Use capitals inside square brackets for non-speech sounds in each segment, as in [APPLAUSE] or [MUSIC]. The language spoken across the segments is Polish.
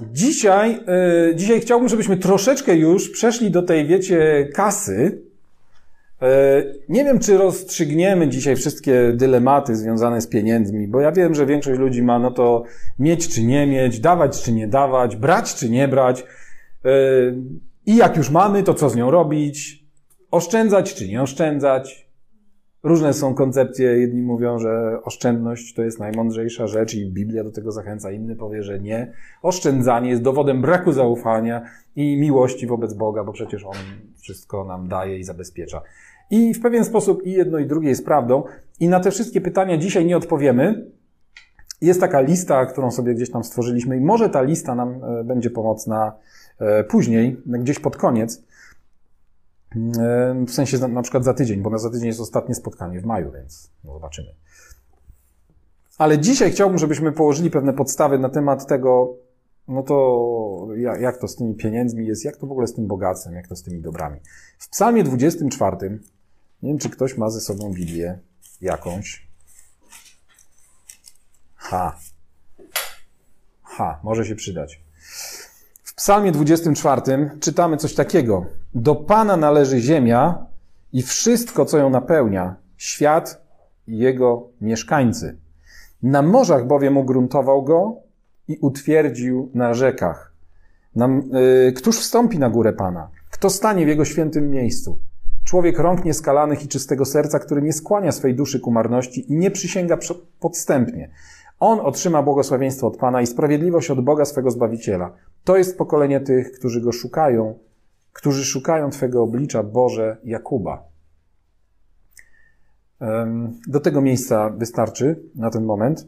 Dzisiaj, yy, dzisiaj chciałbym, żebyśmy troszeczkę już przeszli do tej, wiecie, kasy. Yy, nie wiem, czy rozstrzygniemy dzisiaj wszystkie dylematy związane z pieniędzmi, bo ja wiem, że większość ludzi ma no to mieć czy nie mieć, dawać czy nie dawać, brać czy nie brać. Yy, I jak już mamy, to co z nią robić? Oszczędzać czy nie oszczędzać? Różne są koncepcje. Jedni mówią, że oszczędność to jest najmądrzejsza rzecz i Biblia do tego zachęca. Inny powie, że nie. Oszczędzanie jest dowodem braku zaufania i miłości wobec Boga, bo przecież On wszystko nam daje i zabezpiecza. I w pewien sposób i jedno i drugie jest prawdą. I na te wszystkie pytania dzisiaj nie odpowiemy. Jest taka lista, którą sobie gdzieś tam stworzyliśmy i może ta lista nam e, będzie pomocna e, później, gdzieś pod koniec. W sensie na przykład za tydzień, bo na za tydzień jest ostatnie spotkanie w maju, więc no zobaczymy. Ale dzisiaj chciałbym, żebyśmy położyli pewne podstawy na temat tego, no to jak to z tymi pieniędzmi jest, jak to w ogóle z tym bogactwem, jak to z tymi dobrami. W psalmie 24, nie wiem, czy ktoś ma ze sobą Biblię jakąś. Ha. Ha, może się przydać. W Psalmie 24 czytamy coś takiego. Do Pana należy ziemia i wszystko, co ją napełnia, świat i jego mieszkańcy. Na morzach bowiem ugruntował go i utwierdził na rzekach. Nam, yy, któż wstąpi na górę Pana? Kto stanie w jego świętym miejscu? Człowiek rąk nieskalanych i czystego serca, który nie skłania swej duszy ku marności i nie przysięga podstępnie. On otrzyma błogosławieństwo od Pana i sprawiedliwość od Boga swego Zbawiciela. To jest pokolenie tych, którzy go szukają, którzy szukają Twego oblicza, Boże Jakuba. Do tego miejsca wystarczy na ten moment.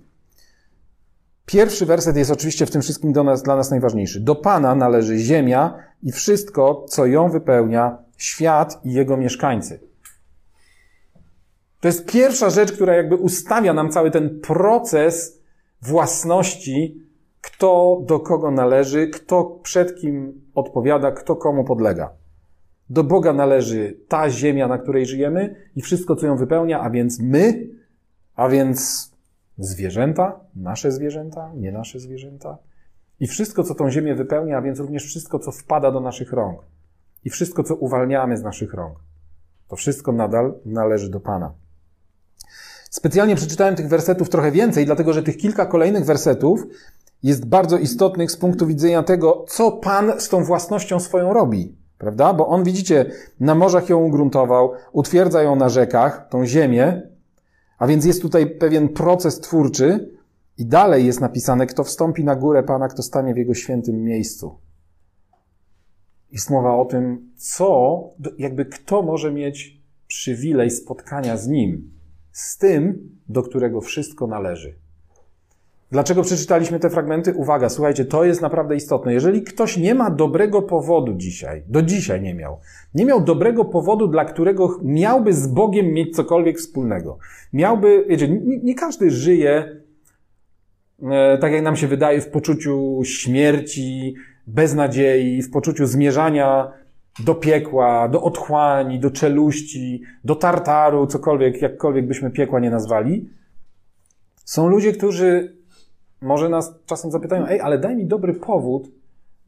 Pierwszy werset jest oczywiście w tym wszystkim do nas, dla nas najważniejszy. Do Pana należy ziemia i wszystko, co ją wypełnia, świat i jego mieszkańcy. To jest pierwsza rzecz, która jakby ustawia nam cały ten proces własności, kto do kogo należy, kto przed kim odpowiada, kto komu podlega. Do Boga należy ta ziemia, na której żyjemy i wszystko, co ją wypełnia, a więc my, a więc zwierzęta, nasze zwierzęta, nie nasze zwierzęta. I wszystko, co tą ziemię wypełnia, a więc również wszystko, co wpada do naszych rąk. I wszystko, co uwalniamy z naszych rąk. To wszystko nadal należy do Pana. Specjalnie przeczytałem tych wersetów trochę więcej, dlatego że tych kilka kolejnych wersetów jest bardzo istotnych z punktu widzenia tego, co Pan z tą własnością swoją robi. Prawda? Bo on, widzicie, na morzach ją ugruntował, utwierdza ją na rzekach, tą ziemię, a więc jest tutaj pewien proces twórczy i dalej jest napisane, kto wstąpi na górę Pana, kto stanie w Jego świętym miejscu. Jest mowa o tym, co, jakby kto może mieć przywilej spotkania z Nim z tym, do którego wszystko należy. Dlaczego przeczytaliśmy te fragmenty? Uwaga, słuchajcie, to jest naprawdę istotne. Jeżeli ktoś nie ma dobrego powodu dzisiaj, do dzisiaj nie miał, nie miał dobrego powodu, dla którego miałby z Bogiem mieć cokolwiek wspólnego, miałby, wiecie, nie, nie każdy żyje, e, tak jak nam się wydaje, w poczuciu śmierci, beznadziei, w poczuciu zmierzania do piekła, do otchłani, do czeluści, do tartaru, cokolwiek, jakkolwiek byśmy piekła nie nazwali. Są ludzie, którzy może nas czasem zapytają, ej, ale daj mi dobry powód,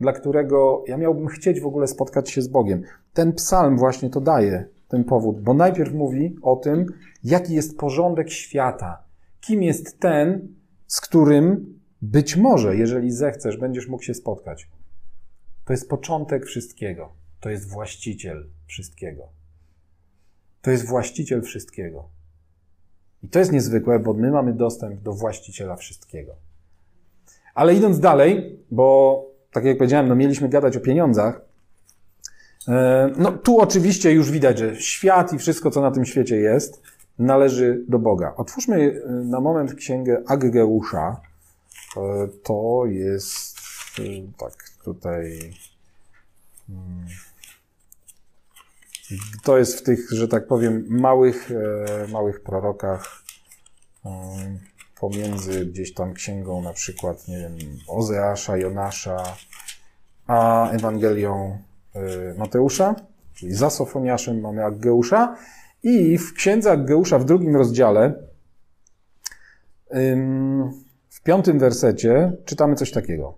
dla którego ja miałbym chcieć w ogóle spotkać się z Bogiem. Ten psalm właśnie to daje, ten powód, bo najpierw mówi o tym, jaki jest porządek świata, kim jest ten, z którym być może, jeżeli zechcesz, będziesz mógł się spotkać. To jest początek wszystkiego to jest właściciel wszystkiego. To jest właściciel wszystkiego. I to jest niezwykłe, bo my mamy dostęp do właściciela wszystkiego. Ale idąc dalej, bo tak jak powiedziałem, no mieliśmy gadać o pieniądzach. E, no tu oczywiście już widać, że świat i wszystko, co na tym świecie jest, należy do Boga. Otwórzmy e, na moment księgę Aggeusza. E, to jest tak tutaj. Hmm, to jest w tych, że tak powiem, małych, małych prorokach pomiędzy gdzieś tam księgą na przykład, nie wiem, Ozeasza, Jonasza, a Ewangelią e, Mateusza, czyli za Sofoniaszem mamy Aggeusza i w księdze Aggeusza w drugim rozdziale w piątym wersecie czytamy coś takiego.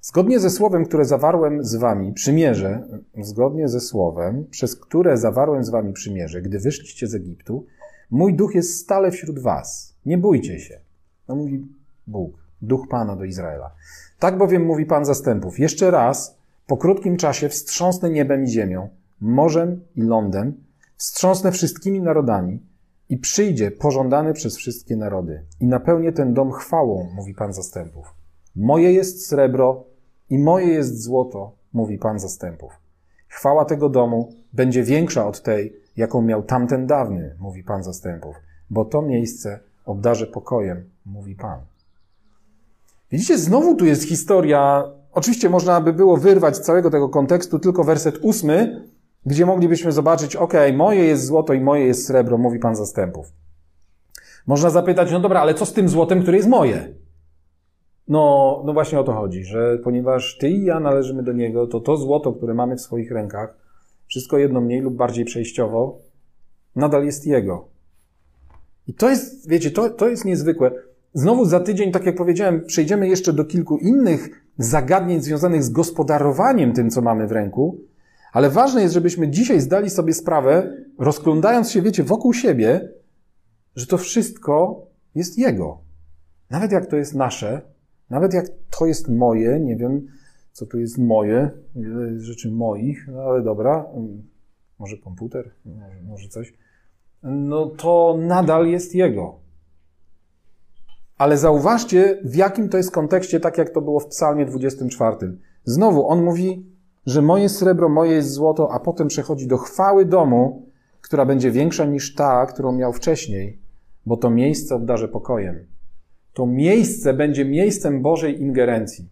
Zgodnie ze słowem, które zawarłem z wami przymierze, zgodnie ze słowem, przez które zawarłem z wami przymierze, gdy wyszliście z Egiptu, mój duch jest stale wśród was. Nie bójcie się. No mówi Bóg, duch Pana do Izraela. Tak bowiem mówi Pan zastępów. Jeszcze raz, po krótkim czasie wstrząsnę niebem i ziemią, morzem i lądem, wstrząsnę wszystkimi narodami i przyjdzie pożądany przez wszystkie narody i napełnię ten dom chwałą, mówi Pan zastępów. Moje jest srebro i moje jest złoto, mówi Pan zastępów. Chwała tego domu będzie większa od tej, jaką miał tamten dawny, mówi Pan zastępów, bo to miejsce obdarzę pokojem, mówi Pan. Widzicie, znowu tu jest historia. Oczywiście można by było wyrwać z całego tego kontekstu tylko werset ósmy, gdzie moglibyśmy zobaczyć, ok, moje jest złoto i moje jest srebro, mówi Pan zastępów. Można zapytać, no dobra, ale co z tym złotem, które jest moje? No, no właśnie o to chodzi, że ponieważ ty i ja należymy do niego, to to złoto, które mamy w swoich rękach, wszystko jedno mniej lub bardziej przejściowo, nadal jest jego. I to jest, wiecie, to, to jest niezwykłe. Znowu za tydzień, tak jak powiedziałem, przejdziemy jeszcze do kilku innych zagadnień związanych z gospodarowaniem tym, co mamy w ręku, ale ważne jest, żebyśmy dzisiaj zdali sobie sprawę, rozglądając się, wiecie, wokół siebie, że to wszystko jest Jego. Nawet jak to jest nasze, nawet jak to jest moje, nie wiem, co tu jest moje, wiele rzeczy moich, no ale dobra, mm, może komputer, może, może coś, no to nadal jest Jego. Ale zauważcie, w jakim to jest kontekście, tak jak to było w Psalmie 24. Znowu, on mówi, że moje srebro, moje jest złoto, a potem przechodzi do chwały domu, która będzie większa niż ta, którą miał wcześniej, bo to miejsce obdarze pokojem. To miejsce będzie miejscem Bożej ingerencji.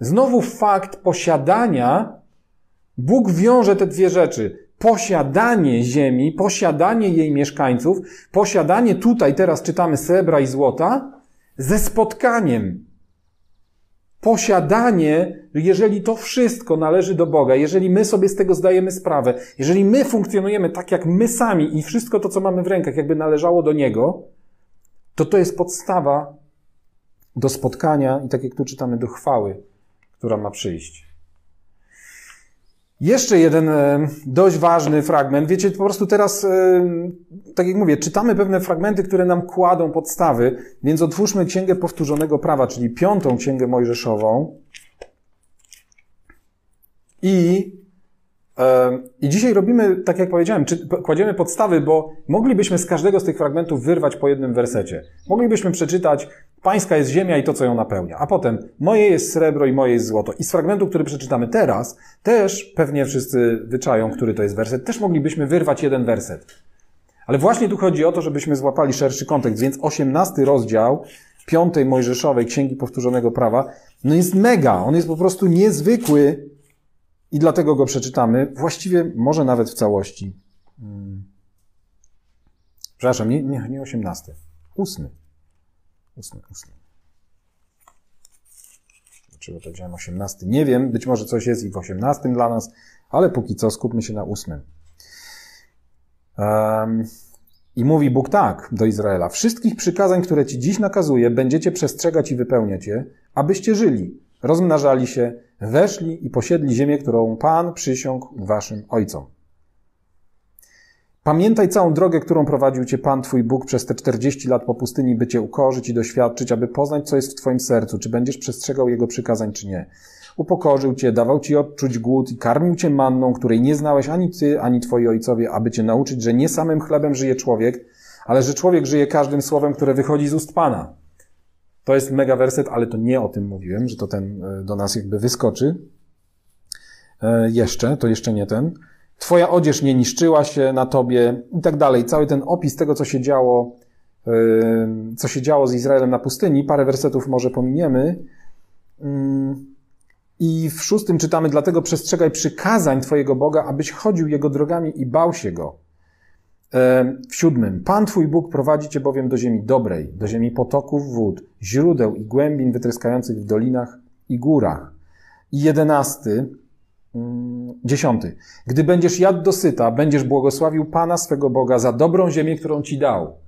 Znowu fakt posiadania, Bóg wiąże te dwie rzeczy. Posiadanie ziemi, posiadanie jej mieszkańców, posiadanie tutaj, teraz czytamy srebra i złota, ze spotkaniem, posiadanie, jeżeli to wszystko należy do Boga, jeżeli my sobie z tego zdajemy sprawę, jeżeli my funkcjonujemy tak jak my sami i wszystko to, co mamy w rękach, jakby należało do Niego, to to jest podstawa do spotkania i tak jak tu czytamy, do chwały, która ma przyjść. Jeszcze jeden e, dość ważny fragment. Wiecie, po prostu teraz, e, tak jak mówię, czytamy pewne fragmenty, które nam kładą podstawy, więc otwórzmy Księgę Powtórzonego Prawa, czyli piątą Księgę Mojżeszową. I, I dzisiaj robimy, tak jak powiedziałem, czy, kładziemy podstawy, bo moglibyśmy z każdego z tych fragmentów wyrwać po jednym wersecie. Moglibyśmy przeczytać Pańska jest ziemia i to, co ją napełnia. A potem moje jest srebro i moje jest złoto. I z fragmentu, który przeczytamy teraz, też pewnie wszyscy wyczają, który to jest werset. Też moglibyśmy wyrwać jeden werset. Ale właśnie tu chodzi o to, żebyśmy złapali szerszy kontekst. Więc osiemnasty rozdział piątej Mojżeszowej Księgi Powtórzonego Prawa, no jest mega. On jest po prostu niezwykły i dlatego go przeczytamy. Właściwie może nawet w całości. Hmm. Przepraszam, nie, nie, nie osiemnasty. Ósmy. Ósmy, ósmy. Dlaczego to wziąłem 18? Nie wiem, być może coś jest i w 18 dla nas, ale póki co skupmy się na ósmym. Um, I mówi Bóg tak do Izraela: Wszystkich przykazań, które ci dziś nakazuję, będziecie przestrzegać i wypełniać je, abyście żyli, rozmnażali się, weszli i posiedli ziemię, którą Pan przysiągł waszym ojcom. Pamiętaj całą drogę, którą prowadził cię Pan Twój Bóg przez te 40 lat po pustyni, by cię ukorzyć i doświadczyć, aby poznać, co jest w Twoim sercu, czy będziesz przestrzegał Jego przykazań, czy nie. Upokorzył cię, dawał ci odczuć głód i karmił cię manną, której nie znałeś ani ty, ani twoi ojcowie, aby cię nauczyć, że nie samym chlebem żyje człowiek, ale że człowiek żyje każdym słowem, które wychodzi z ust Pana. To jest mega werset, ale to nie o tym mówiłem, że to ten e, do nas jakby wyskoczy. E, jeszcze, to jeszcze nie ten. Twoja odzież nie niszczyła się na tobie i tak dalej. Cały ten opis tego, co się działo, co się działo z Izraelem na pustyni, parę wersetów może pominiemy. I w szóstym czytamy, dlatego przestrzegaj przykazań Twojego Boga, abyś chodził Jego drogami i bał się Go. W siódmym, Pan Twój Bóg prowadzi Cię bowiem do ziemi dobrej, do ziemi potoków wód, źródeł i głębin wytryskających w dolinach i górach. I jedenasty, Mm, dziesiąty. Gdy będziesz jadł dosyta, będziesz błogosławił Pana swego Boga za dobrą ziemię, którą ci dał.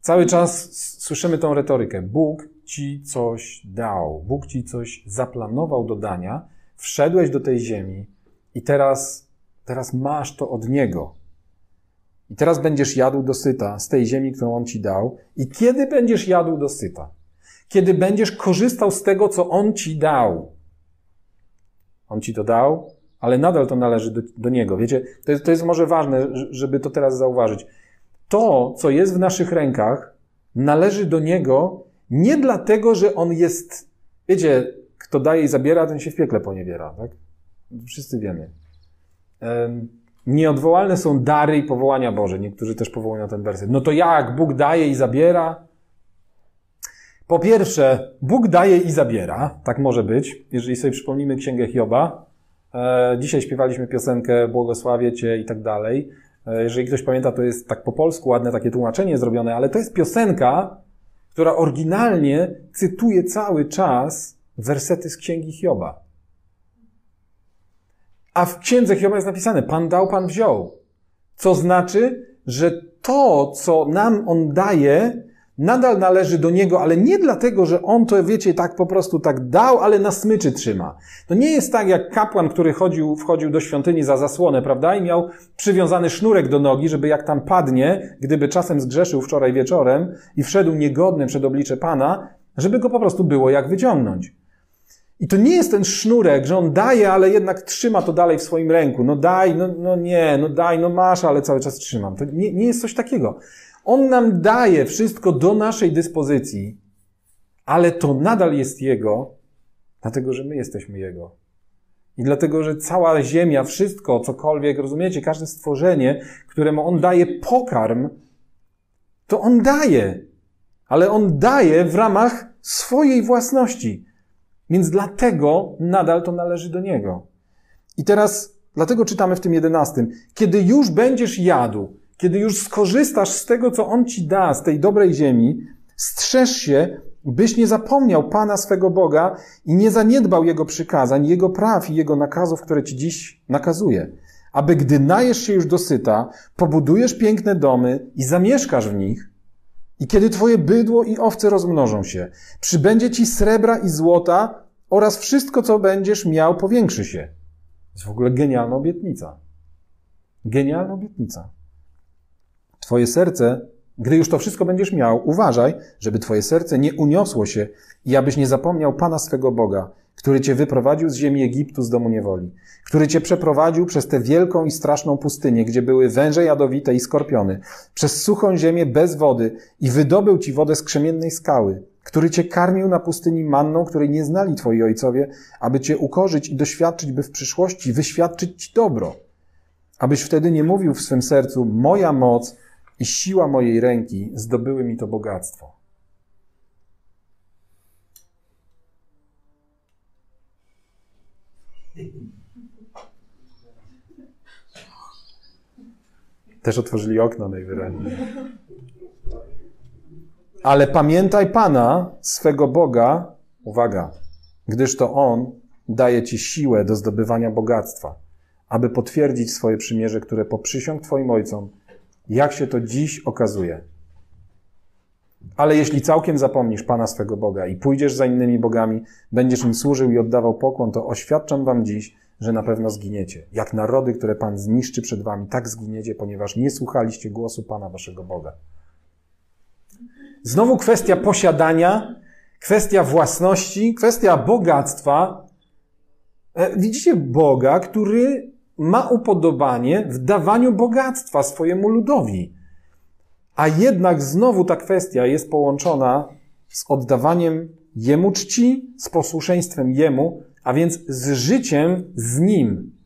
Cały czas słyszymy tą retorykę. Bóg ci coś dał, Bóg ci coś zaplanował do dania, wszedłeś do tej ziemi i teraz, teraz masz to od Niego. I teraz będziesz jadł dosyta z tej ziemi, którą On ci dał. I kiedy będziesz jadł dosyta? Kiedy będziesz korzystał z tego, co On ci dał. On ci to dał, ale nadal to należy do, do Niego. Wiecie, to jest, to jest może ważne, żeby to teraz zauważyć. To, co jest w naszych rękach, należy do Niego nie dlatego, że On jest, wiecie, kto daje i zabiera, ten się w piekle poniewiera, tak? Wszyscy wiemy. Nieodwołalne są dary i powołania Boże. Niektórzy też powołują ten werset. No to jak? Bóg daje i zabiera? Po pierwsze, Bóg daje i zabiera. Tak może być. Jeżeli sobie przypomnimy Księgę Hioba, e, dzisiaj śpiewaliśmy piosenkę Błogosławię Cię i tak dalej. E, jeżeli ktoś pamięta, to jest tak po polsku ładne takie tłumaczenie zrobione, ale to jest piosenka, która oryginalnie cytuje cały czas wersety z Księgi Hioba. A w księdze Hioba jest napisane: Pan dał, Pan wziął. Co znaczy, że to, co nam on daje, nadal należy do niego, ale nie dlatego, że on to, wiecie, tak po prostu tak dał, ale na smyczy trzyma. To nie jest tak jak kapłan, który chodził, wchodził do świątyni za zasłonę, prawda? I miał przywiązany sznurek do nogi, żeby jak tam padnie, gdyby czasem zgrzeszył wczoraj wieczorem i wszedł niegodny przed oblicze Pana, żeby go po prostu było jak wyciągnąć. I to nie jest ten sznurek, że on daje, ale jednak trzyma to dalej w swoim ręku. No daj, no, no nie, no daj, no masz, ale cały czas trzymam. To nie, nie jest coś takiego. On nam daje wszystko do naszej dyspozycji, ale to nadal jest Jego, dlatego że my jesteśmy Jego. I dlatego, że cała ziemia, wszystko, cokolwiek, rozumiecie, każde stworzenie, któremu On daje pokarm, to On daje. Ale On daje w ramach swojej własności. Więc dlatego nadal to należy do Niego. I teraz, dlatego czytamy w tym jedenastym. Kiedy już będziesz jadł, kiedy już skorzystasz z tego, co On ci da, z tej dobrej ziemi, strzeż się, byś nie zapomniał Pana swego Boga i nie zaniedbał Jego przykazań, Jego praw i Jego nakazów, które ci dziś nakazuje. Aby gdy najesz się już dosyta, pobudujesz piękne domy i zamieszkasz w nich, i kiedy twoje bydło i owce rozmnożą się, przybędzie ci srebra i złota oraz wszystko, co będziesz miał, powiększy się. To jest w ogóle genialna obietnica. Genialna obietnica. Twoje serce, gdy już to wszystko będziesz miał, uważaj, żeby twoje serce nie uniosło się i abyś nie zapomniał Pana swego Boga, który cię wyprowadził z ziemi Egiptu z domu niewoli, który cię przeprowadził przez tę wielką i straszną pustynię, gdzie były węże jadowite i skorpiony, przez suchą ziemię bez wody i wydobył ci wodę z krzemiennej skały, który cię karmił na pustyni manną, której nie znali twoi ojcowie, aby cię ukorzyć i doświadczyć, by w przyszłości wyświadczyć ci dobro. Abyś wtedy nie mówił w swym sercu, moja moc i siła mojej ręki zdobyły mi to bogactwo. Też otworzyli okno najwyraźniej. Ale pamiętaj Pana, swego Boga, uwaga, gdyż to On daje Ci siłę do zdobywania bogactwa, aby potwierdzić swoje przymierze, które poprzysiąg Twoim ojcom, jak się to dziś okazuje. Ale jeśli całkiem zapomnisz Pana swego Boga i pójdziesz za innymi bogami, będziesz im służył i oddawał pokłon, to oświadczam Wam dziś, że na pewno zginiecie. Jak narody, które Pan zniszczy przed Wami, tak zginiecie, ponieważ nie słuchaliście głosu Pana Waszego Boga. Znowu kwestia posiadania, kwestia własności, kwestia bogactwa. E, widzicie Boga, który ma upodobanie w dawaniu bogactwa swojemu ludowi. A jednak znowu ta kwestia jest połączona z oddawaniem Jemu czci, z posłuszeństwem Jemu, a więc z życiem z Nim.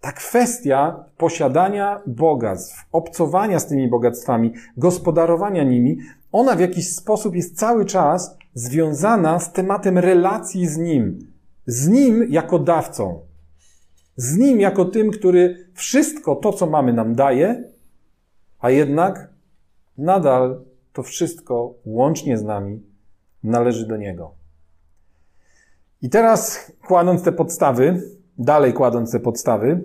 Ta kwestia posiadania bogactw, obcowania z tymi bogactwami, gospodarowania nimi, ona w jakiś sposób jest cały czas związana z tematem relacji z Nim. Z Nim jako dawcą. Z Nim jako tym, który wszystko to, co mamy, nam daje, a jednak nadal to wszystko łącznie z nami należy do Niego. I teraz kładąc te podstawy, dalej kładąc te podstawy,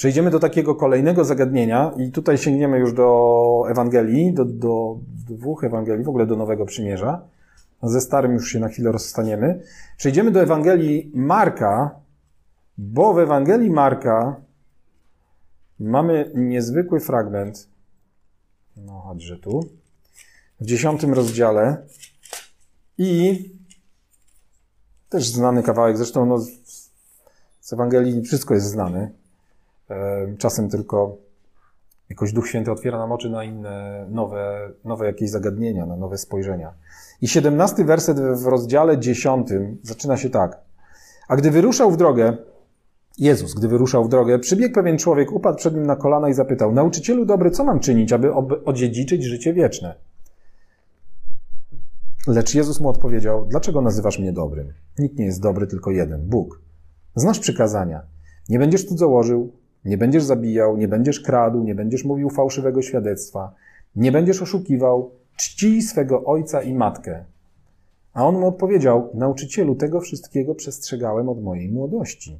Przejdziemy do takiego kolejnego zagadnienia i tutaj sięgniemy już do Ewangelii, do, do dwóch Ewangelii, w ogóle do Nowego Przymierza. Ze starym już się na chwilę rozstaniemy. Przejdziemy do Ewangelii Marka, bo w Ewangelii Marka mamy niezwykły fragment. No, chodźże tu. W dziesiątym rozdziale. I też znany kawałek, zresztą no, z Ewangelii wszystko jest znane. Czasem tylko jakoś Duch Święty otwiera nam oczy na inne, nowe, nowe jakieś zagadnienia, na nowe spojrzenia. I siedemnasty werset w rozdziale dziesiątym zaczyna się tak. A gdy wyruszał w drogę, Jezus, gdy wyruszał w drogę, przybiegł pewien człowiek, upadł przed nim na kolana i zapytał, nauczycielu dobry, co mam czynić, aby odziedziczyć życie wieczne? Lecz Jezus mu odpowiedział, dlaczego nazywasz mnie dobrym? Nikt nie jest dobry, tylko jeden, Bóg. Znasz przykazania. Nie będziesz cudzołożył, nie będziesz zabijał, nie będziesz kradł, nie będziesz mówił fałszywego świadectwa, nie będziesz oszukiwał, czcij swego ojca i matkę. A on mu odpowiedział, nauczycielu, tego wszystkiego przestrzegałem od mojej młodości.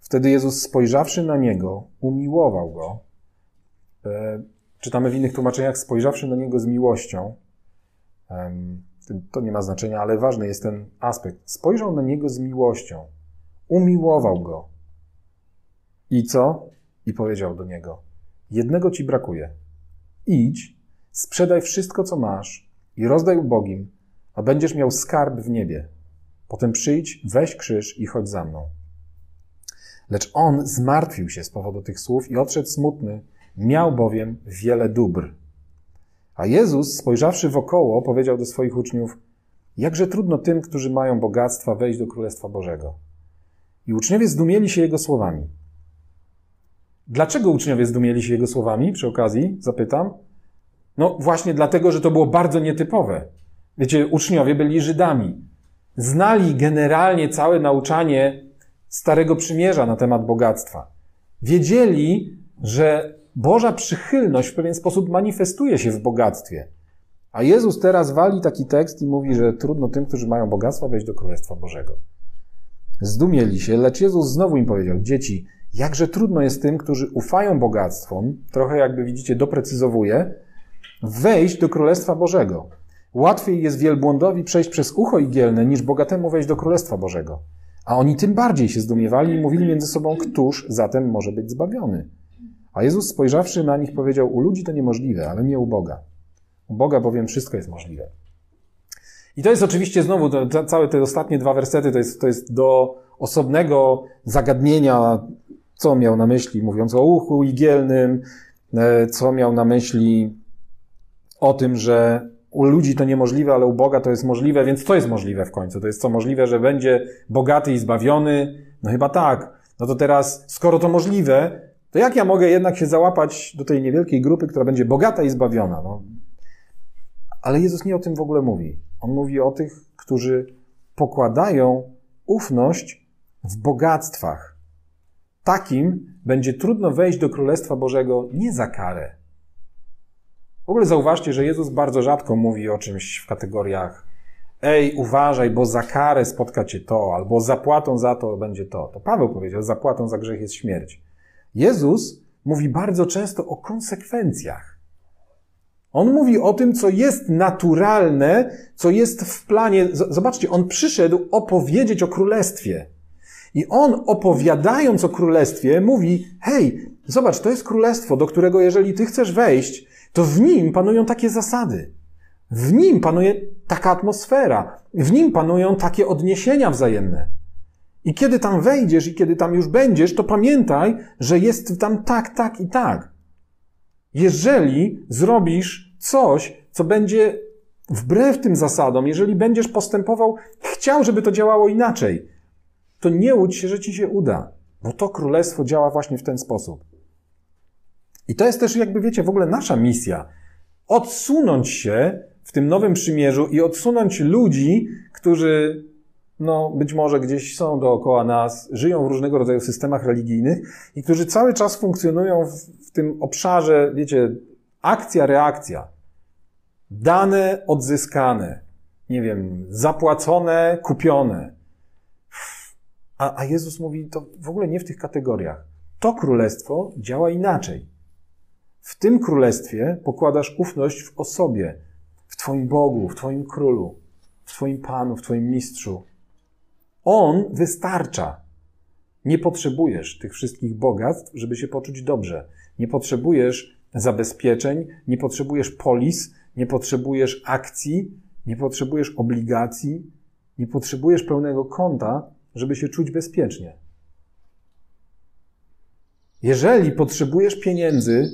Wtedy Jezus, spojrzawszy na niego, umiłował go. E, czytamy w innych tłumaczeniach, spojrzawszy na niego z miłością. To nie ma znaczenia, ale ważny jest ten aspekt. Spojrzał na niego z miłością, umiłował go. I co? I powiedział do niego: Jednego ci brakuje. Idź, sprzedaj wszystko, co masz i rozdaj ubogim, a będziesz miał skarb w niebie. Potem przyjdź, weź krzyż i chodź za mną. Lecz on zmartwił się z powodu tych słów i odszedł smutny, miał bowiem wiele dóbr. A Jezus, spojrzawszy wokoło, powiedział do swoich uczniów: Jakże trudno tym, którzy mają bogactwa, wejść do Królestwa Bożego. I uczniowie zdumieli się jego słowami. Dlaczego uczniowie zdumieli się jego słowami? Przy okazji zapytam. No właśnie dlatego, że to było bardzo nietypowe. Wiecie, uczniowie byli Żydami. Znali generalnie całe nauczanie Starego Przymierza na temat bogactwa. Wiedzieli, że Boża przychylność w pewien sposób manifestuje się w bogactwie. A Jezus teraz wali taki tekst i mówi, że trudno tym, którzy mają bogactwo, wejść do Królestwa Bożego. Zdumieli się, lecz Jezus znowu im powiedział: Dzieci, jakże trudno jest tym, którzy ufają bogactwom, trochę jakby widzicie, doprecyzowuje, wejść do Królestwa Bożego. Łatwiej jest wielbłądowi przejść przez ucho igielne, niż bogatemu wejść do Królestwa Bożego. A oni tym bardziej się zdumiewali i mówili między sobą, któż zatem może być zbawiony. A Jezus spojrzawszy na nich powiedział, u ludzi to niemożliwe, ale nie u Boga. U Boga bowiem wszystko jest możliwe. I to jest oczywiście znowu, to, całe te ostatnie dwa wersety, to jest, to jest do osobnego zagadnienia, co miał na myśli, mówiąc o uchu igielnym, e, co miał na myśli o tym, że u ludzi to niemożliwe, ale u Boga to jest możliwe, więc co jest możliwe w końcu? To jest co możliwe, że będzie bogaty i zbawiony? No chyba tak. No to teraz, skoro to możliwe, to jak ja mogę jednak się załapać do tej niewielkiej grupy, która będzie bogata i zbawiona? No. Ale Jezus nie o tym w ogóle mówi. On mówi o tych, którzy pokładają ufność w bogactwach. Takim będzie trudno wejść do Królestwa Bożego nie za karę, w ogóle zauważcie, że Jezus bardzo rzadko mówi o czymś w kategoriach ej, uważaj, bo za karę spotka cię to, albo zapłatą za to będzie to. To Paweł powiedział, zapłatą za grzech jest śmierć. Jezus mówi bardzo często o konsekwencjach. On mówi o tym, co jest naturalne, co jest w planie. Zobaczcie, on przyszedł opowiedzieć o królestwie. I on, opowiadając o królestwie, mówi: Hej, zobacz, to jest królestwo, do którego, jeżeli ty chcesz wejść, to w nim panują takie zasady. W nim panuje taka atmosfera. W nim panują takie odniesienia wzajemne. I kiedy tam wejdziesz i kiedy tam już będziesz, to pamiętaj, że jest tam tak, tak i tak. Jeżeli zrobisz coś, co będzie wbrew tym zasadom, jeżeli będziesz postępował, chciał, żeby to działało inaczej, to nie łudź się, że ci się uda, bo to królestwo działa właśnie w ten sposób. I to jest też, jakby wiecie, w ogóle nasza misja. Odsunąć się w tym nowym przymierzu i odsunąć ludzi, którzy no, być może gdzieś są dookoła nas, żyją w różnego rodzaju systemach religijnych i którzy cały czas funkcjonują w, w tym obszarze, wiecie, akcja, reakcja. Dane odzyskane, nie wiem, zapłacone, kupione. A, a Jezus mówi to w ogóle nie w tych kategoriach. To królestwo działa inaczej. W tym królestwie pokładasz ufność w osobie, w Twoim Bogu, w Twoim królu, w Twoim Panu, w Twoim mistrzu. On wystarcza. Nie potrzebujesz tych wszystkich bogactw, żeby się poczuć dobrze. Nie potrzebujesz zabezpieczeń, nie potrzebujesz polis, nie potrzebujesz akcji, nie potrzebujesz obligacji, nie potrzebujesz pełnego konta, żeby się czuć bezpiecznie. Jeżeli potrzebujesz pieniędzy,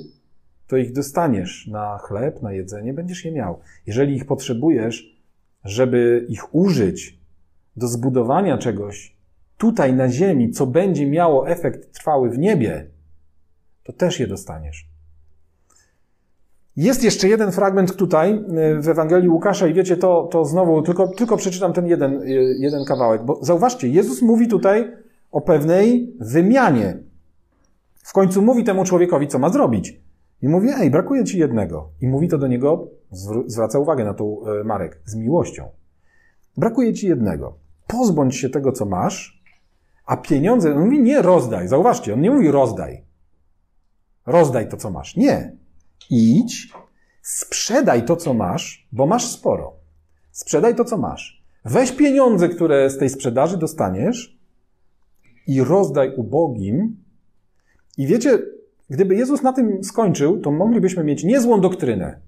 to ich dostaniesz na chleb, na jedzenie, będziesz je miał. Jeżeli ich potrzebujesz, żeby ich użyć do zbudowania czegoś tutaj na ziemi, co będzie miało efekt trwały w niebie, to też je dostaniesz. Jest jeszcze jeden fragment tutaj y, w Ewangelii Łukasza i wiecie, to, to znowu tylko, tylko przeczytam ten jeden, y, jeden kawałek, bo zauważcie, Jezus mówi tutaj o pewnej wymianie. W końcu mówi temu człowiekowi, co ma zrobić. I mówi, ej, brakuje ci jednego. I mówi to do niego, zwraca uwagę na to y, Marek, z miłością. Brakuje ci jednego. Pozbądź się tego, co masz, a pieniądze, on mówi, nie rozdaj. Zauważcie, on nie mówi rozdaj. Rozdaj to, co masz. Nie. Idź, sprzedaj to, co masz, bo masz sporo. Sprzedaj to, co masz. Weź pieniądze, które z tej sprzedaży dostaniesz i rozdaj ubogim. I wiecie, gdyby Jezus na tym skończył, to moglibyśmy mieć niezłą doktrynę.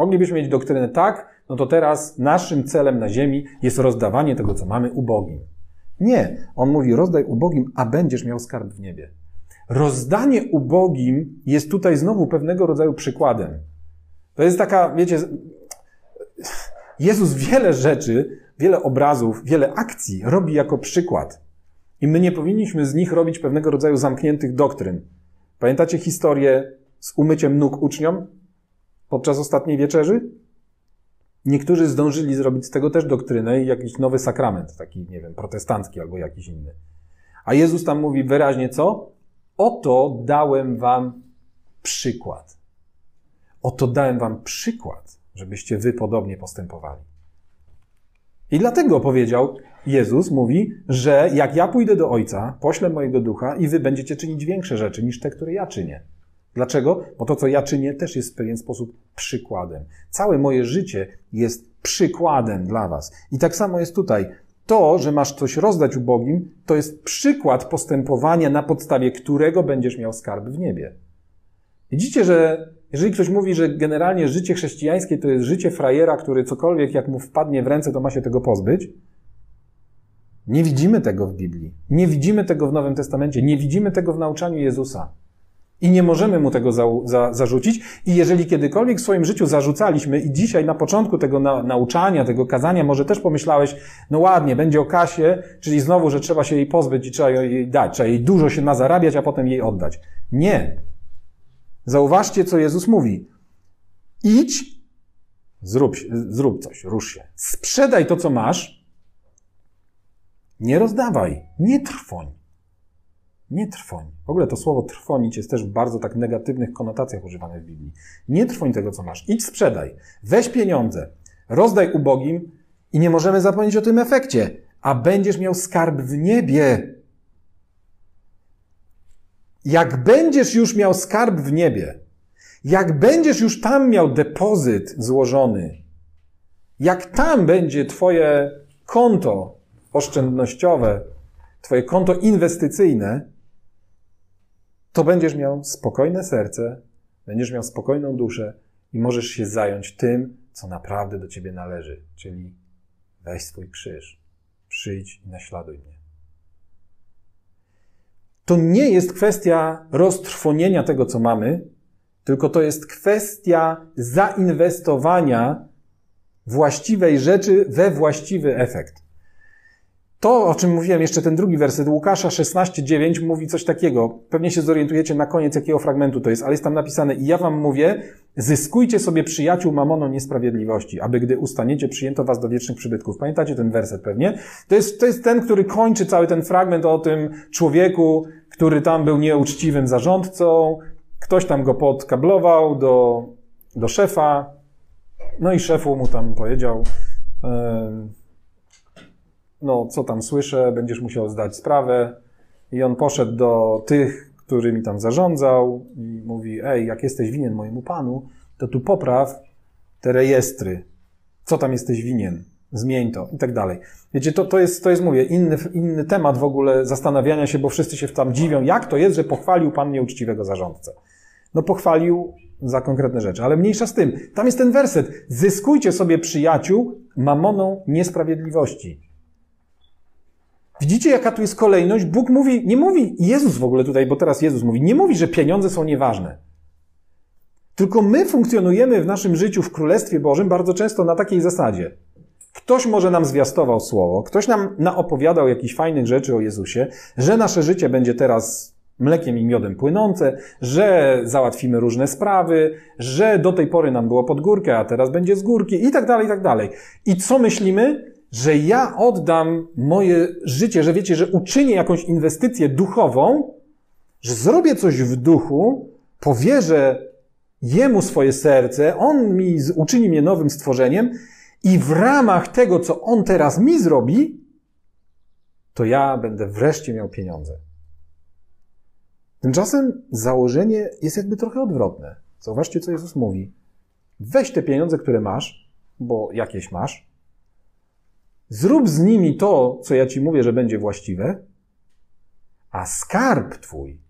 Moglibyśmy mieć doktrynę tak, no to teraz naszym celem na ziemi jest rozdawanie tego, co mamy ubogim. Nie, on mówi rozdaj ubogim, a będziesz miał skarb w niebie. Rozdanie ubogim jest tutaj znowu pewnego rodzaju przykładem. To jest taka, wiecie, Jezus wiele rzeczy, wiele obrazów, wiele akcji robi jako przykład. I my nie powinniśmy z nich robić pewnego rodzaju zamkniętych doktryn. Pamiętacie historię z umyciem nóg uczniom podczas ostatniej wieczerzy? Niektórzy zdążyli zrobić z tego też doktrynę i jakiś nowy sakrament, taki, nie wiem, protestancki albo jakiś inny. A Jezus tam mówi wyraźnie co? Oto dałem wam przykład. Oto dałem wam przykład, żebyście wy podobnie postępowali. I dlatego powiedział, Jezus mówi, że jak ja pójdę do Ojca, poślę mojego ducha i wy będziecie czynić większe rzeczy niż te, które ja czynię. Dlaczego? Bo to, co ja czynię, też jest w pewien sposób przykładem. Całe moje życie jest przykładem dla was. I tak samo jest tutaj. To, że masz coś rozdać ubogim, to jest przykład postępowania, na podstawie którego będziesz miał skarb w niebie. Widzicie, że jeżeli ktoś mówi, że generalnie życie chrześcijańskie to jest życie frajera, który cokolwiek jak mu wpadnie w ręce, to ma się tego pozbyć, nie widzimy tego w Biblii. Nie widzimy tego w Nowym Testamencie. Nie widzimy tego w nauczaniu Jezusa. I nie możemy mu tego za, za, zarzucić. I jeżeli kiedykolwiek w swoim życiu zarzucaliśmy, i dzisiaj na początku tego na, nauczania, tego kazania, może też pomyślałeś, no ładnie, będzie o kasie, czyli znowu, że trzeba się jej pozbyć i trzeba jej dać, trzeba jej dużo się nazarabiać, a potem jej oddać. Nie. Zauważcie, co Jezus mówi. Idź, zrób, zrób coś, rusz się. Sprzedaj to, co masz. Nie rozdawaj, nie trwoń. Nie trwoń. W ogóle to słowo trwonić jest też w bardzo tak negatywnych konotacjach używane w Biblii. Nie trwoń tego, co masz. Idź sprzedaj. Weź pieniądze. Rozdaj ubogim i nie możemy zapomnieć o tym efekcie. A będziesz miał skarb w niebie. Jak będziesz już miał skarb w niebie, jak będziesz już tam miał depozyt złożony, jak tam będzie Twoje konto oszczędnościowe, Twoje konto inwestycyjne, to będziesz miał spokojne serce, będziesz miał spokojną duszę i możesz się zająć tym, co naprawdę do ciebie należy, czyli weź swój krzyż, przyjdź i naśladuj mnie. To nie jest kwestia roztrwonienia tego, co mamy, tylko to jest kwestia zainwestowania właściwej rzeczy we właściwy efekt. To, o czym mówiłem, jeszcze ten drugi werset, Łukasza 16:9 mówi coś takiego. Pewnie się zorientujecie na koniec, jakiego fragmentu to jest, ale jest tam napisane: I ja wam mówię, zyskujcie sobie przyjaciół mamoną niesprawiedliwości, aby gdy ustaniecie, przyjęto was do wiecznych przybytków. Pamiętacie ten werset pewnie? To jest, to jest ten, który kończy cały ten fragment o tym człowieku, który tam był nieuczciwym zarządcą, ktoś tam go podkablował do, do szefa, no i szefu mu tam powiedział, yy, no co tam słyszę, będziesz musiał zdać sprawę. I on poszedł do tych, który mi tam zarządzał i mówi, ej, jak jesteś winien mojemu panu, to tu popraw te rejestry. Co tam jesteś winien? Zmień to i tak dalej. Wiecie, to, to, jest, to jest, mówię, inny, inny temat w ogóle zastanawiania się, bo wszyscy się tam dziwią, jak to jest, że pochwalił pan nieuczciwego zarządcę. No pochwalił za konkretne rzeczy, ale mniejsza z tym. Tam jest ten werset. Zyskujcie sobie przyjaciół mamoną niesprawiedliwości. Widzicie, jaka tu jest kolejność? Bóg mówi, nie mówi, Jezus w ogóle tutaj, bo teraz Jezus mówi, nie mówi, że pieniądze są nieważne. Tylko my funkcjonujemy w naszym życiu w Królestwie Bożym bardzo często na takiej zasadzie. Ktoś może nam zwiastował słowo, ktoś nam naopowiadał jakichś fajnych rzeczy o Jezusie, że nasze życie będzie teraz mlekiem i miodem płynące, że załatwimy różne sprawy, że do tej pory nam było pod górkę, a teraz będzie z górki i tak dalej, i tak dalej. I co myślimy? Że ja oddam moje życie, że wiecie, że uczynię jakąś inwestycję duchową, że zrobię coś w duchu, powierzę Jemu swoje serce, On mi uczyni mnie nowym stworzeniem i w ramach tego, co On teraz mi zrobi, to ja będę wreszcie miał pieniądze. Tymczasem założenie jest jakby trochę odwrotne. Zauważcie, co Jezus mówi. Weź te pieniądze, które masz, bo jakieś masz, zrób z nimi to, co ja ci mówię, że będzie właściwe, a skarb twój,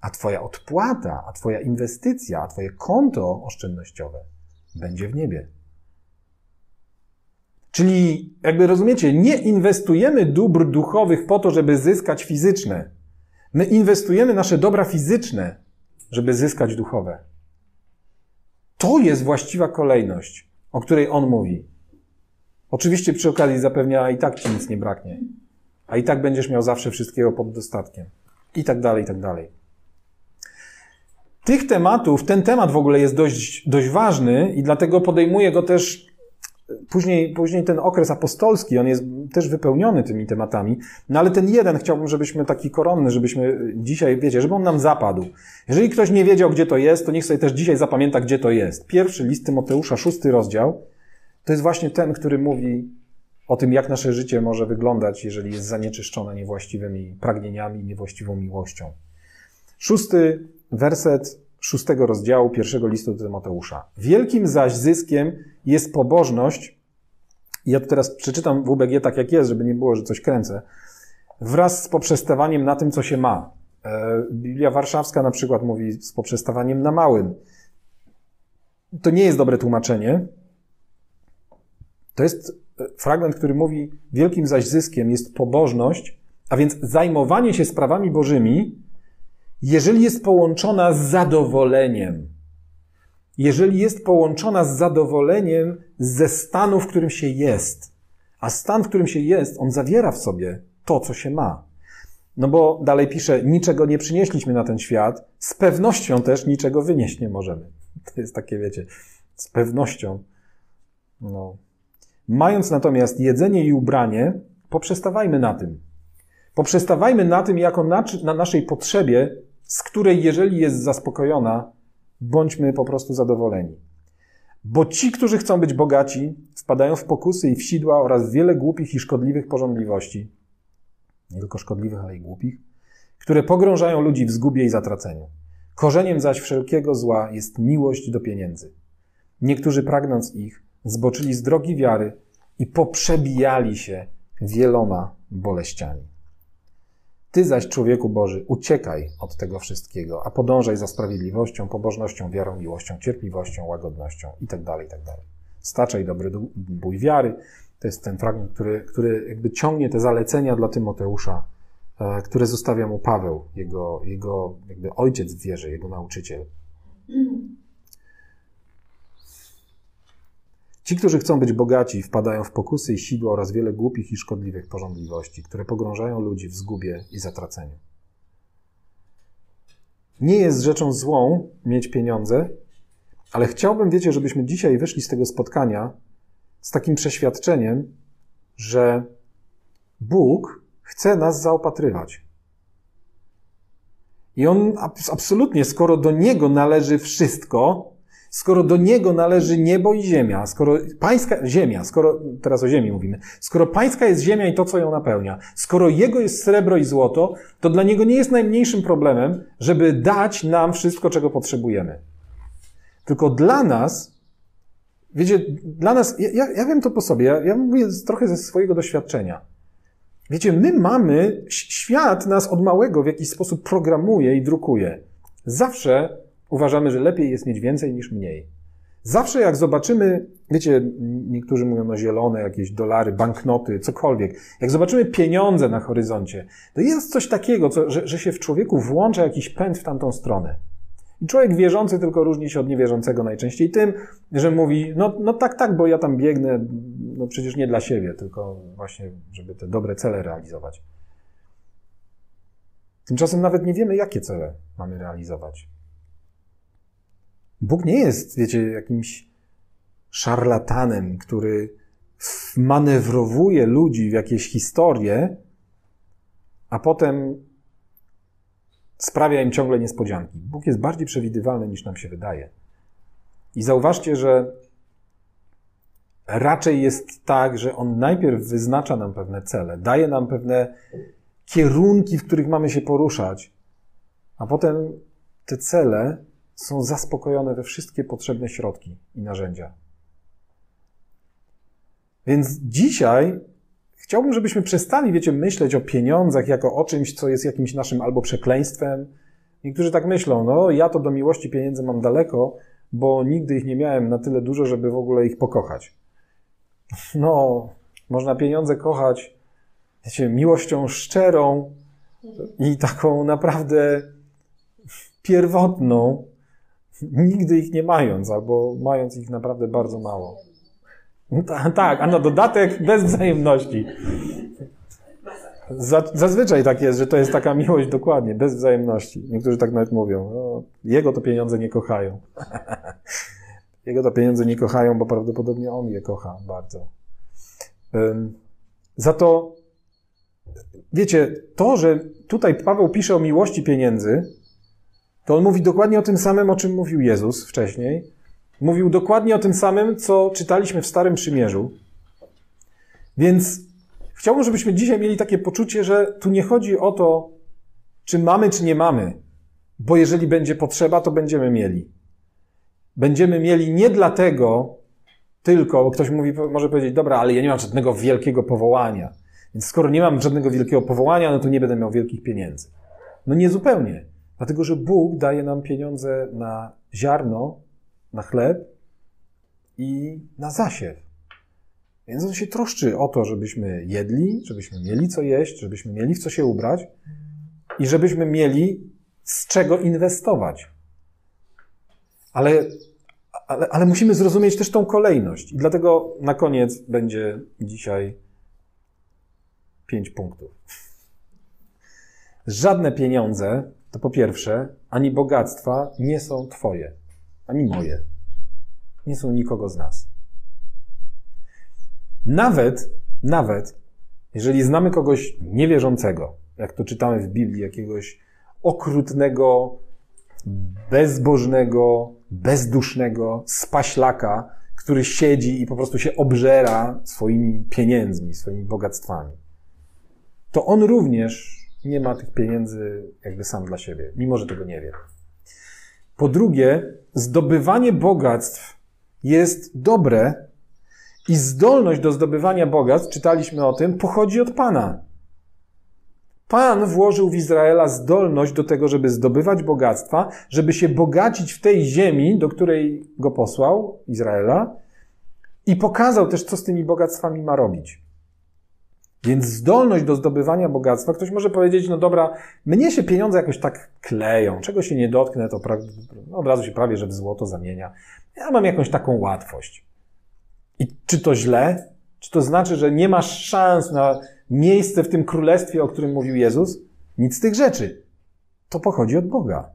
a twoja odpłata, a twoja inwestycja, a twoje konto oszczędnościowe będzie w niebie. Czyli, jakby rozumiecie, nie inwestujemy dóbr duchowych po to, żeby zyskać fizyczne. My inwestujemy nasze dobra fizyczne, żeby zyskać duchowe. To jest właściwa kolejność, o której on mówi. Oczywiście przy okazji zapewnia, i tak ci nic nie braknie. A i tak będziesz miał zawsze wszystkiego pod dostatkiem. I tak dalej, i tak dalej. Tych tematów, ten temat w ogóle jest dość, dość ważny i dlatego podejmuję go też Później, później ten okres apostolski, on jest też wypełniony tymi tematami, no ale ten jeden chciałbym, żebyśmy taki koronny, żebyśmy dzisiaj, wiecie, żeby on nam zapadł. Jeżeli ktoś nie wiedział, gdzie to jest, to niech sobie też dzisiaj zapamięta, gdzie to jest. Pierwszy list Tymoteusza, szósty rozdział, to jest właśnie ten, który mówi o tym, jak nasze życie może wyglądać, jeżeli jest zanieczyszczone niewłaściwymi pragnieniami, niewłaściwą miłością. Szósty werset szóstego rozdziału pierwszego listu do Tymoteusza. Wielkim zaś zyskiem jest pobożność, ja tu teraz przeczytam WBG tak jak jest, żeby nie było, że coś kręcę, wraz z poprzestawaniem na tym, co się ma. E, Biblia Warszawska na przykład mówi z poprzestawaniem na małym. To nie jest dobre tłumaczenie. To jest e, fragment, który mówi, wielkim zaś zyskiem jest pobożność, a więc zajmowanie się sprawami bożymi, jeżeli jest połączona z zadowoleniem, jeżeli jest połączona z zadowoleniem ze stanu, w którym się jest, a stan, w którym się jest, on zawiera w sobie to, co się ma. No bo dalej pisze, niczego nie przynieśliśmy na ten świat, z pewnością też niczego wynieść nie możemy. [LAUGHS] To jest takie, wiecie, z pewnością. No. Mając natomiast jedzenie i ubranie, poprzestawajmy na tym. Poprzestawajmy na tym jako na, na naszej potrzebie, z której jeżeli jest zaspokojona, bądźmy po prostu zadowoleni. Bo ci, którzy chcą być bogaci, wpadają w pokusy i w sidła oraz wiele głupich i szkodliwych porządliwości, nie tylko szkodliwych, ale i głupich, które pogrążają ludzi w zgubie i zatraceniu. Korzeniem zaś wszelkiego zła jest miłość do pieniędzy. Niektórzy pragnąc ich, zboczyli z drogi wiary i poprzebijali się wieloma boleściami. Ty zaś, człowieku Boży, uciekaj od tego wszystkiego, a podążaj za sprawiedliwością, pobożnością, wiarą, miłością, cierpliwością, łagodnością itd., tak itd. Tak Staczaj dobry bój wiary. To jest ten fragment, który, który jakby ciągnie te zalecenia dla Tymoteusza, e, które zostawia mu Paweł, jego, jego jakby ojciec w wierze, jego nauczyciel. Ci, którzy chcą być bogaci, wpadają w pokusy i sidła oraz wiele głupich i szkodliwych porządliwości, które pogrążają ludzi w zgubie i zatraceniu. Nie jest rzeczą złą mieć pieniądze, ale chciałbym, wiecie, żebyśmy dzisiaj wyszli z tego spotkania z takim przeświadczeniem, że Bóg chce nas zaopatrywać. I on absolutnie, skoro do Niego należy wszystko, skoro do Niego należy niebo i ziemia, skoro pańska ziemia, skoro, teraz o ziemi mówimy, skoro pańska jest ziemia i to, co ją napełnia, skoro Jego jest srebro i złoto, to dla Niego nie jest najmniejszym problemem, żeby dać nam wszystko, czego potrzebujemy. Tylko dla nas, wiecie, dla nas, ja, ja wiem to po sobie, ja, ja mówię trochę ze swojego doświadczenia. Wiecie, my mamy, świat nas od małego w jakiś sposób programuje i drukuje. Zawsze uważamy, że lepiej jest mieć więcej niż mniej. Zawsze jak zobaczymy, wiecie, niektórzy mówią no zielone, jakieś dolary, banknoty, cokolwiek. Jak zobaczymy pieniądze na horyzoncie, to jest coś takiego, co, że, że się w człowieku włącza jakiś pęd w tamtą stronę. I człowiek wierzący tylko różni się od niewierzącego najczęściej tym, że mówi, no, no tak, tak, bo ja tam biegnę, no przecież nie dla siebie, tylko właśnie, żeby te dobre cele realizować. Tymczasem nawet nie wiemy, jakie cele mamy realizować. Bóg nie jest, wiecie, jakimś szarlatanem, który manewrowuje ludzi w jakieś historie, a potem sprawia im ciągle niespodzianki. Bóg jest bardziej przewidywalny niż nam się wydaje. I zauważcie, że raczej jest tak, że On najpierw wyznacza nam pewne cele, daje nam pewne kierunki, w których mamy się poruszać, a potem te cele są zaspokojone we wszystkie potrzebne środki i narzędzia. Więc dzisiaj chciałbym, żebyśmy przestali, wiecie, myśleć o pieniądzach jako o czymś, co jest jakimś naszym albo przekleństwem. Niektórzy tak myślą, no ja to do miłości pieniędzy mam daleko, bo nigdy ich nie miałem na tyle dużo, żeby w ogóle ich pokochać. No, można pieniądze kochać, wiecie, miłością szczerą i taką naprawdę pierwotną, nigdy ich nie mając, albo mając ich naprawdę bardzo mało. Tak, a na dodatek bez wzajemności. Zazwyczaj tak jest, że to jest taka miłość dokładnie, bez wzajemności. Niektórzy tak nawet mówią, no, jego to pieniądze nie kochają. [LAUGHS] jego to pieniądze nie kochają, bo prawdopodobnie on je kocha bardzo. Za to, wiecie, to, że tutaj Paweł pisze o miłości pieniędzy, to on mówi dokładnie o tym samym, o czym mówił Jezus wcześniej. Mówił dokładnie o tym samym, co czytaliśmy w Starym Przymierzu. Więc chciałbym, żebyśmy dzisiaj mieli takie poczucie, że tu nie chodzi o to, czy mamy, czy nie mamy, bo jeżeli będzie potrzeba, to będziemy mieli. Będziemy mieli nie dlatego tylko, ktoś mówi, może powiedzieć, dobra, ale ja nie mam żadnego wielkiego powołania. Więc skoro nie mam żadnego wielkiego powołania, no to nie będę miał wielkich pieniędzy. No nie zupełnie. Dlatego, że Bóg daje nam pieniądze na ziarno, na chleb i na zasiew. Więc on się troszczy o to, żebyśmy jedli, żebyśmy mieli co jeść, żebyśmy mieli w co się ubrać i żebyśmy mieli z czego inwestować. Ale, ale, ale musimy zrozumieć też tą kolejność. I dlatego na koniec będzie dzisiaj pięć punktów. Żadne pieniądze to po pierwsze, ani bogactwa nie są Twoje, ani moje. Nie są nikogo z nas. Nawet, nawet, jeżeli znamy kogoś niewierzącego, jak to czytamy w Biblii, jakiegoś okrutnego, bezbożnego, bezdusznego spaślaka, który siedzi i po prostu się obżera swoimi pieniędzmi, swoimi bogactwami, to on również nie ma tych pieniędzy jakby sam dla siebie, mimo że tego nie wie. Po drugie, zdobywanie bogactw jest dobre i zdolność do zdobywania bogactw, czytaliśmy o tym, pochodzi od Pana. Pan włożył w Izraela zdolność do tego, żeby zdobywać bogactwa, żeby się bogacić w tej ziemi, do której go posłał, Izraela, i pokazał też, co z tymi bogactwami ma robić. Więc zdolność do zdobywania bogactwa, ktoś może powiedzieć, no dobra, mnie się pieniądze jakoś tak kleją, czego się nie dotknę, to pra... no od razu się prawie, że w złoto zamienia. Ja mam jakąś taką łatwość. I czy to źle? Czy to znaczy, że nie masz szans na miejsce w tym królestwie, o którym mówił Jezus? Nic z tych rzeczy. To pochodzi od Boga.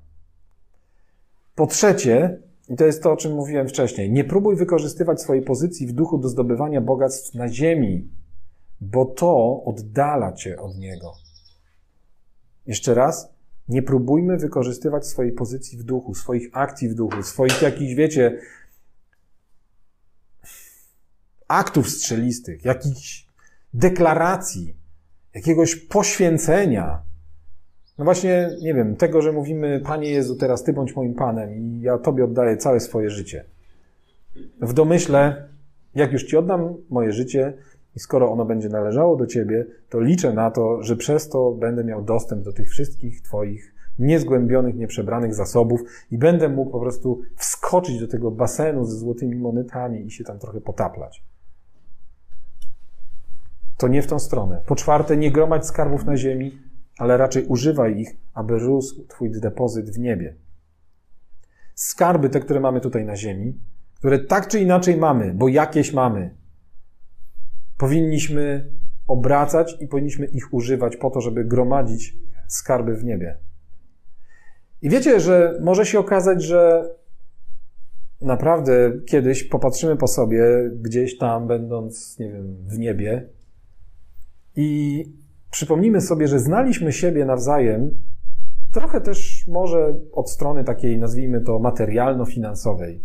Po trzecie, i to jest to, o czym mówiłem wcześniej, nie próbuj wykorzystywać swojej pozycji w duchu do zdobywania bogactw na ziemi, bo to oddala cię od Niego. Jeszcze raz, Nie próbujmy wykorzystywać swojej pozycji w duchu, swoich akcji w duchu, swoich jakichś, wiecie, aktów strzelistych, jakichś deklaracji, jakiegoś poświęcenia. No właśnie, nie wiem, tego, że mówimy, Panie Jezu, teraz Ty bądź moim Panem i ja Tobie oddaję całe swoje życie. W domyśle, jak już Ci oddam moje życie i skoro ono będzie należało do Ciebie, to liczę na to, że przez to będę miał dostęp do tych wszystkich Twoich niezgłębionych, nieprzebranych zasobów i będę mógł po prostu wskoczyć do tego basenu ze złotymi monetami i się tam trochę potaplać. To nie w tą stronę. Po czwarte, nie gromadź skarbów na ziemi, ale raczej używaj ich, aby rósł Twój depozyt w niebie. Skarby, te, które mamy tutaj na ziemi, które tak czy inaczej mamy, bo jakieś mamy, powinniśmy obracać i powinniśmy ich używać po to, żeby gromadzić skarby w niebie. I wiecie, że może się okazać, że naprawdę kiedyś popatrzymy po sobie, gdzieś tam, będąc, nie wiem, w niebie, i przypomnimy sobie, że znaliśmy siebie nawzajem, trochę też może od strony takiej, nazwijmy to, materialno-finansowej.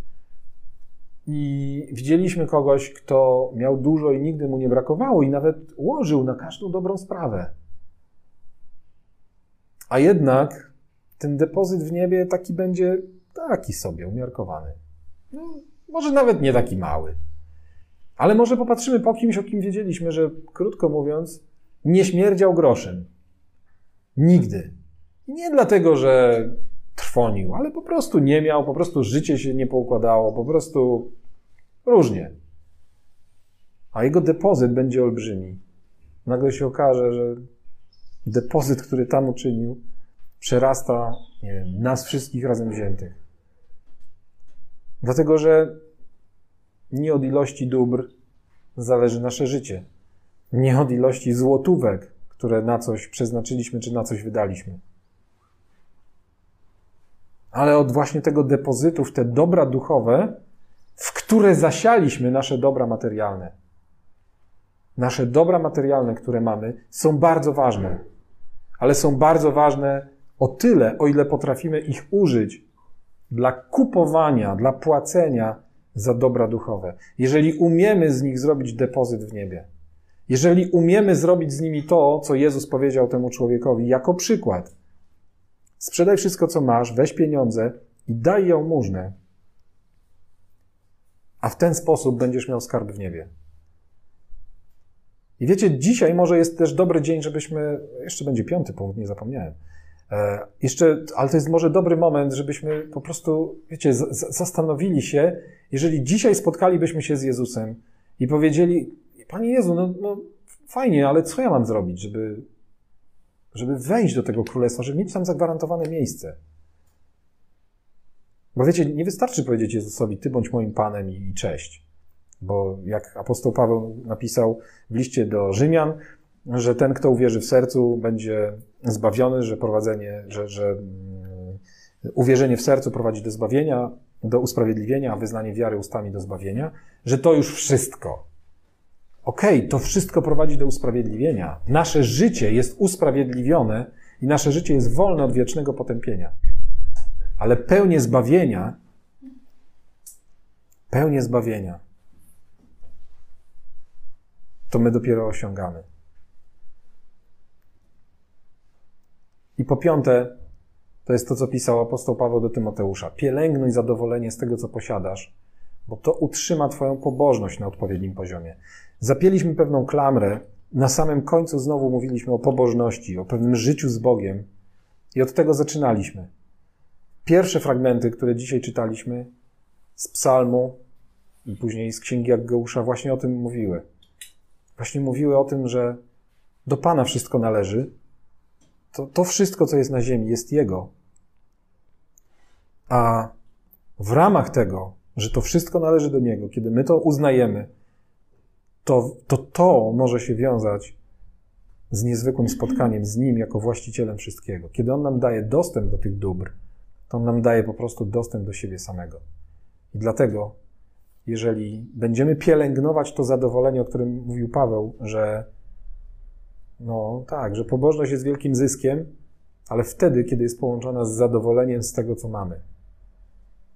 I widzieliśmy kogoś, kto miał dużo i nigdy mu nie brakowało, i nawet łożył na każdą dobrą sprawę. A jednak ten depozyt w niebie taki będzie taki sobie umiarkowany. No, może nawet nie taki mały. Ale może popatrzymy po kimś, o kim wiedzieliśmy, że krótko mówiąc, nie śmierdział groszem. Nigdy. Nie dlatego, że trwonił, ale po prostu nie miał, po prostu życie się nie poukładało, po prostu różnie. A jego depozyt będzie olbrzymi. Nagle się okaże, że depozyt, który tam uczynił, przerasta nie wiem, nas wszystkich razem wziętych. Dlatego, że nie od ilości dóbr zależy nasze życie. Nie od ilości złotówek, które na coś przeznaczyliśmy czy na coś wydaliśmy. Ale od właśnie tego depozytu w te dobra duchowe, w które zasialiśmy nasze dobra materialne. Nasze dobra materialne, które mamy, są bardzo ważne, ale są bardzo ważne o tyle, o ile potrafimy ich użyć dla kupowania, dla płacenia za dobra duchowe. Jeżeli umiemy z nich zrobić depozyt w niebie, jeżeli umiemy zrobić z nimi to, co Jezus powiedział temu człowiekowi jako przykład, sprzedaj wszystko, co masz, weź pieniądze i daj ją mużnę, a w ten sposób będziesz miał skarb w niebie. I wiecie, dzisiaj może jest też dobry dzień, żebyśmy, jeszcze będzie piąty punkt, nie zapomniałem, E, jeszcze, ale to jest może dobry moment, żebyśmy po prostu, wiecie, z, zastanowili się, jeżeli dzisiaj spotkalibyśmy się z Jezusem i powiedzieli, Panie Jezu, no, no fajnie, ale co ja mam zrobić, żeby, żeby wejść do tego królestwa, żeby mieć tam zagwarantowane miejsce? Bo wiecie, nie wystarczy powiedzieć Jezusowi, Ty bądź moim Panem i, cześć. Bo jak apostoł Paweł napisał w liście do Rzymian, że ten, kto uwierzy w sercu, będzie zbawiony, że prowadzenie, że, że mm, uwierzenie w sercu prowadzi do zbawienia, do usprawiedliwienia, a wyznanie wiary ustami do zbawienia, że to już wszystko. Okej, okay, to wszystko prowadzi do usprawiedliwienia. Nasze życie jest usprawiedliwione i nasze życie jest wolne od wiecznego potępienia. Ale pełnię zbawienia, pełnię zbawienia, to my dopiero osiągamy. I po piąte, to jest to, co pisał apostoł Paweł do Tymoteusza. Pielęgnuj zadowolenie z tego, co posiadasz, bo to utrzyma Twoją pobożność na odpowiednim poziomie. Zapięliśmy pewną klamrę, na samym końcu znowu mówiliśmy o pobożności, o pewnym życiu z Bogiem i od tego zaczynaliśmy. Pierwsze fragmenty, które dzisiaj czytaliśmy z Psalmu i później z Księgi Aggeusza właśnie o tym mówiły. Właśnie mówiły o tym, że do Pana wszystko należy, to, to wszystko, co jest na ziemi, jest Jego. A w ramach tego, że to wszystko należy do Niego, kiedy my to uznajemy, to to, to może się wiązać z niezwykłym spotkaniem z Nim jako właścicielem wszystkiego. Kiedy On nam daje dostęp do tych dóbr, to On nam daje po prostu dostęp do siebie samego. I dlatego, jeżeli będziemy pielęgnować to zadowolenie, o którym mówił Paweł, że no tak, że pobożność jest wielkim zyskiem, ale wtedy, kiedy jest połączona z zadowoleniem z tego, co mamy.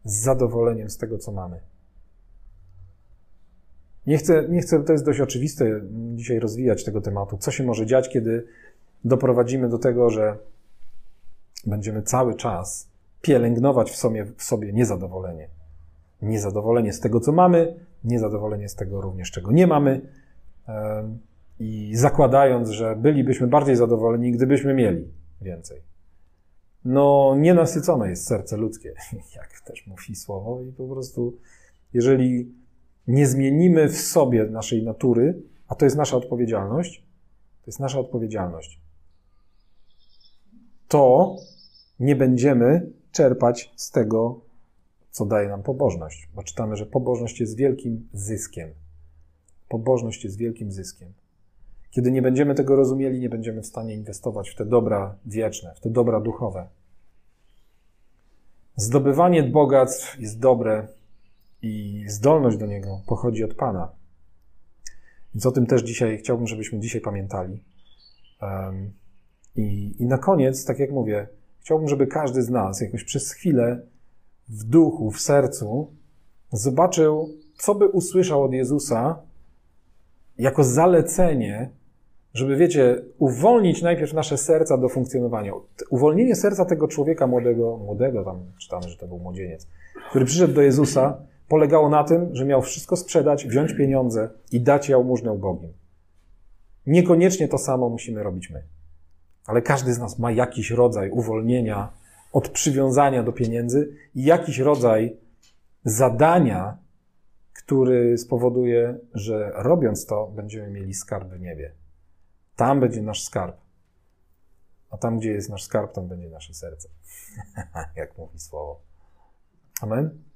Z zadowoleniem z tego, co mamy. Nie chcę, nie chcę, to jest dość oczywiste dzisiaj rozwijać tego tematu. Co się może dziać, kiedy doprowadzimy do tego, że będziemy cały czas pielęgnować w sobie, w sobie niezadowolenie. Niezadowolenie z tego, co mamy, niezadowolenie z tego również, czego nie mamy. I zakładając, że bylibyśmy bardziej zadowoleni, gdybyśmy mieli więcej. No, nienasycone jest serce ludzkie, [LAUGHS] jak też mówi słowo, i po prostu, jeżeli nie zmienimy w sobie naszej natury, a to jest nasza odpowiedzialność, to jest nasza odpowiedzialność, to nie będziemy czerpać z tego, co daje nam pobożność. Bo czytamy, że pobożność jest wielkim zyskiem. Pobożność jest wielkim zyskiem. Kiedy nie będziemy tego rozumieli, nie będziemy w stanie inwestować w te dobra wieczne, w te dobra duchowe. Zdobywanie bogactw jest dobre i zdolność do niego pochodzi od Pana. Więc o tym też dzisiaj chciałbym, żebyśmy dzisiaj pamiętali. I, I na koniec, tak jak mówię, chciałbym, żeby każdy z nas jakoś przez chwilę w duchu, w sercu zobaczył, co by usłyszał od Jezusa jako zalecenie, żeby, wiecie, uwolnić najpierw nasze serca do funkcjonowania. Uwolnienie serca tego człowieka młodego, młodego, tam czytamy, że to był młodzieniec, który przyszedł do Jezusa, polegało na tym, że miał wszystko sprzedać, wziąć pieniądze i dać jałmużnę ubogim. Niekoniecznie to samo musimy robić my. Ale każdy z nas ma jakiś rodzaj uwolnienia od przywiązania do pieniędzy i jakiś rodzaj zadania, który spowoduje, że robiąc to, będziemy mieli skarb w niebie. Tam będzie nasz skarb. A tam, gdzie jest nasz skarb, tam będzie nasze serce. [LAUGHS] Jak mówi słowo. Amen.